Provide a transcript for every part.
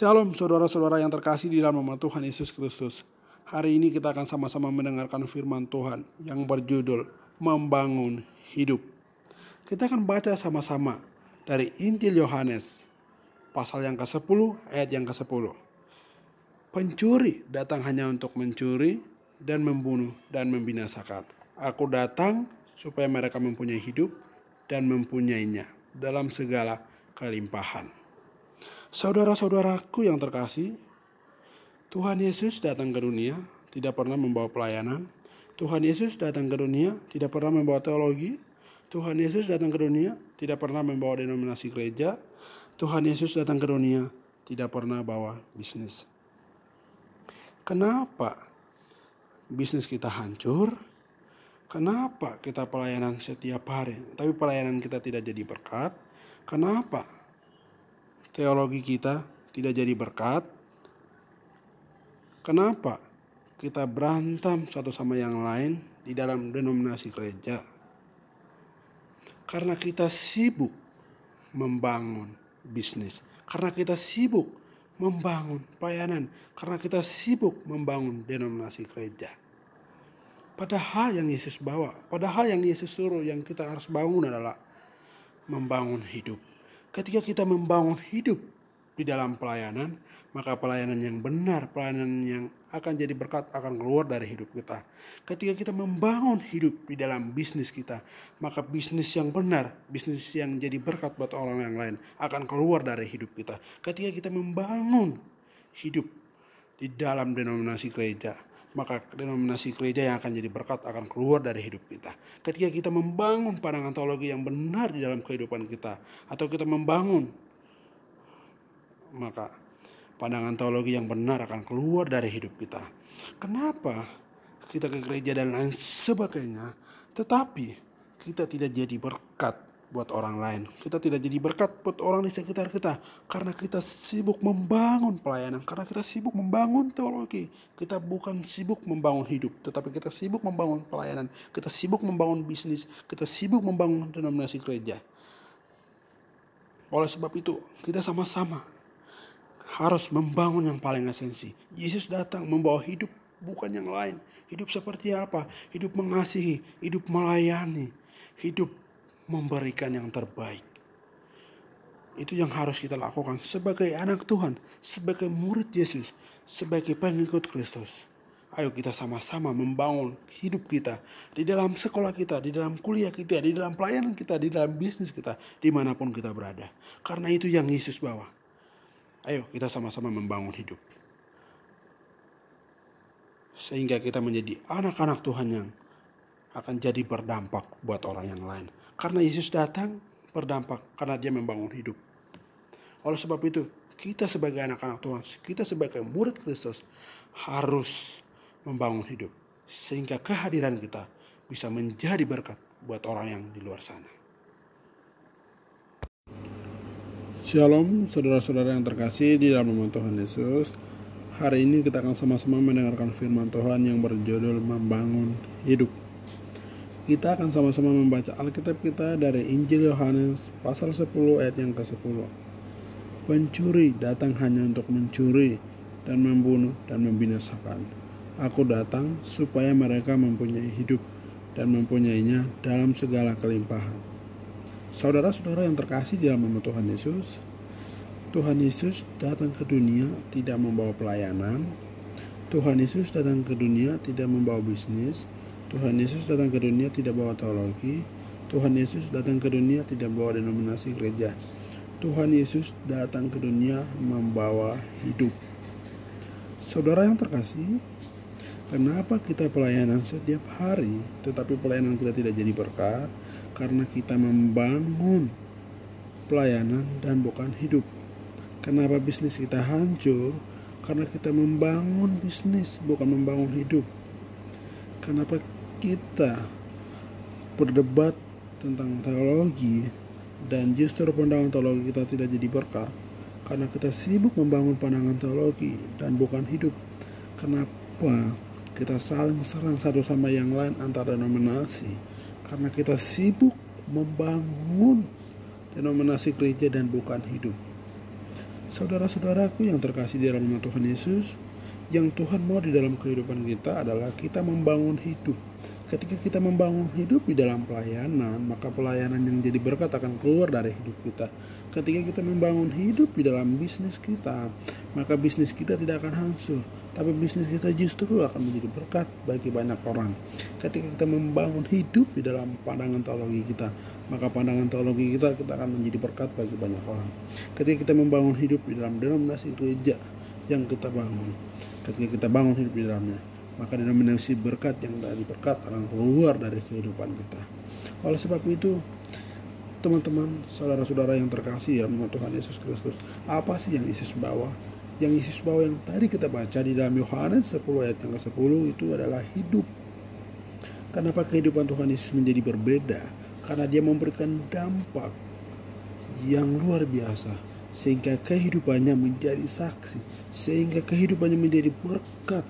Shalom saudara-saudara yang terkasih di dalam nama Tuhan Yesus Kristus. Hari ini kita akan sama-sama mendengarkan firman Tuhan yang berjudul Membangun Hidup. Kita akan baca sama-sama dari Injil Yohanes pasal yang ke-10 ayat yang ke-10. Pencuri datang hanya untuk mencuri dan membunuh dan membinasakan. Aku datang supaya mereka mempunyai hidup dan mempunyainya dalam segala kelimpahan. Saudara-saudaraku yang terkasih, Tuhan Yesus datang ke dunia tidak pernah membawa pelayanan. Tuhan Yesus datang ke dunia tidak pernah membawa teologi. Tuhan Yesus datang ke dunia tidak pernah membawa denominasi gereja. Tuhan Yesus datang ke dunia tidak pernah bawa bisnis. Kenapa bisnis kita hancur? Kenapa kita pelayanan setiap hari, tapi pelayanan kita tidak jadi berkat? Kenapa teologi kita tidak jadi berkat? Kenapa kita berantem satu sama yang lain di dalam denominasi gereja? Karena kita sibuk membangun bisnis, karena kita sibuk membangun pelayanan, karena kita sibuk membangun denominasi gereja. Padahal yang Yesus bawa, padahal yang Yesus suruh yang kita harus bangun adalah membangun hidup. Ketika kita membangun hidup di dalam pelayanan, maka pelayanan yang benar, pelayanan yang akan jadi berkat akan keluar dari hidup kita. Ketika kita membangun hidup di dalam bisnis kita, maka bisnis yang benar, bisnis yang jadi berkat buat orang yang lain akan keluar dari hidup kita. Ketika kita membangun hidup di dalam denominasi gereja, maka denominasi gereja yang akan jadi berkat akan keluar dari hidup kita. Ketika kita membangun pandangan teologi yang benar di dalam kehidupan kita, atau kita membangun, maka pandangan teologi yang benar akan keluar dari hidup kita. Kenapa kita ke gereja dan lain sebagainya, tetapi kita tidak jadi berkat buat orang lain. Kita tidak jadi berkat buat orang di sekitar kita karena kita sibuk membangun pelayanan, karena kita sibuk membangun teologi. Kita bukan sibuk membangun hidup, tetapi kita sibuk membangun pelayanan, kita sibuk membangun bisnis, kita sibuk membangun denominasi gereja. Oleh sebab itu, kita sama-sama harus membangun yang paling esensi. Yesus datang membawa hidup bukan yang lain. Hidup seperti apa? Hidup mengasihi, hidup melayani, hidup memberikan yang terbaik. Itu yang harus kita lakukan sebagai anak Tuhan, sebagai murid Yesus, sebagai pengikut Kristus. Ayo kita sama-sama membangun hidup kita di dalam sekolah kita, di dalam kuliah kita, di dalam pelayanan kita, di dalam bisnis kita, di mana pun kita berada. Karena itu yang Yesus bawa. Ayo kita sama-sama membangun hidup. Sehingga kita menjadi anak-anak Tuhan yang akan jadi berdampak buat orang yang lain. Karena Yesus datang berdampak karena dia membangun hidup. Oleh sebab itu, kita sebagai anak-anak Tuhan, kita sebagai murid Kristus harus membangun hidup. Sehingga kehadiran kita bisa menjadi berkat buat orang yang di luar sana. Shalom saudara-saudara yang terkasih di dalam nama Tuhan Yesus. Hari ini kita akan sama-sama mendengarkan firman Tuhan yang berjudul Membangun Hidup. Kita akan sama-sama membaca Alkitab kita dari Injil Yohanes pasal 10 ayat yang ke-10. Pencuri datang hanya untuk mencuri dan membunuh dan membinasakan. Aku datang supaya mereka mempunyai hidup dan mempunyainya dalam segala kelimpahan. Saudara-saudara yang terkasih dalam nama Tuhan Yesus, Tuhan Yesus datang ke dunia tidak membawa pelayanan. Tuhan Yesus datang ke dunia tidak membawa bisnis. Tuhan Yesus datang ke dunia tidak bawa teologi. Tuhan Yesus datang ke dunia tidak bawa denominasi gereja. Tuhan Yesus datang ke dunia membawa hidup. Saudara yang terkasih, kenapa kita pelayanan setiap hari tetapi pelayanan kita tidak jadi berkat? Karena kita membangun pelayanan dan bukan hidup. Kenapa bisnis kita hancur? Karena kita membangun bisnis bukan membangun hidup. Kenapa kita berdebat tentang teologi dan justru pandangan teologi kita tidak jadi berkat karena kita sibuk membangun pandangan teologi dan bukan hidup. Kenapa kita saling serang satu sama yang lain antara denominasi? Karena kita sibuk membangun denominasi gereja dan bukan hidup. Saudara-saudaraku yang terkasih di dalam nama Tuhan Yesus, yang Tuhan mau di dalam kehidupan kita adalah kita membangun hidup. Ketika kita membangun hidup di dalam pelayanan, maka pelayanan yang jadi berkat akan keluar dari hidup kita. Ketika kita membangun hidup di dalam bisnis kita, maka bisnis kita tidak akan hancur, tapi bisnis kita justru akan menjadi berkat bagi banyak orang. Ketika kita membangun hidup di dalam pandangan teologi kita, maka pandangan teologi kita kita akan menjadi berkat bagi banyak orang. Ketika kita membangun hidup di dalam denominasi gereja yang kita bangun, ketika kita bangun hidup di dalamnya maka denominasi berkat yang dari berkat akan keluar dari kehidupan kita. Oleh sebab itu teman-teman saudara-saudara yang terkasih dalam nama Tuhan Yesus Kristus apa sih yang Yesus bawa? Yang Yesus bawa yang tadi kita baca di dalam Yohanes 10 ayat yang ke-10 itu adalah hidup. Kenapa kehidupan Tuhan Yesus menjadi berbeda? Karena dia memberikan dampak yang luar biasa sehingga kehidupannya menjadi saksi, sehingga kehidupannya menjadi berkat.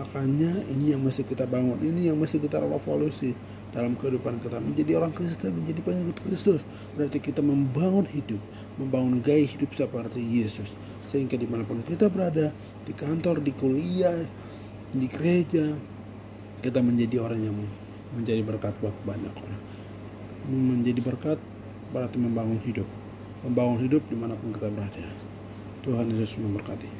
Makanya ini yang mesti kita bangun, ini yang mesti kita revolusi dalam kehidupan kita menjadi orang Kristen, menjadi pengikut Kristus. Berarti kita membangun hidup, membangun gaya hidup seperti Yesus. Sehingga di mana pun kita berada, di kantor, di kuliah, di gereja, kita menjadi orang yang menjadi berkat buat banyak orang. Menjadi berkat berarti membangun hidup membangun hidup di mana pun kita berada Tuhan Yesus memberkati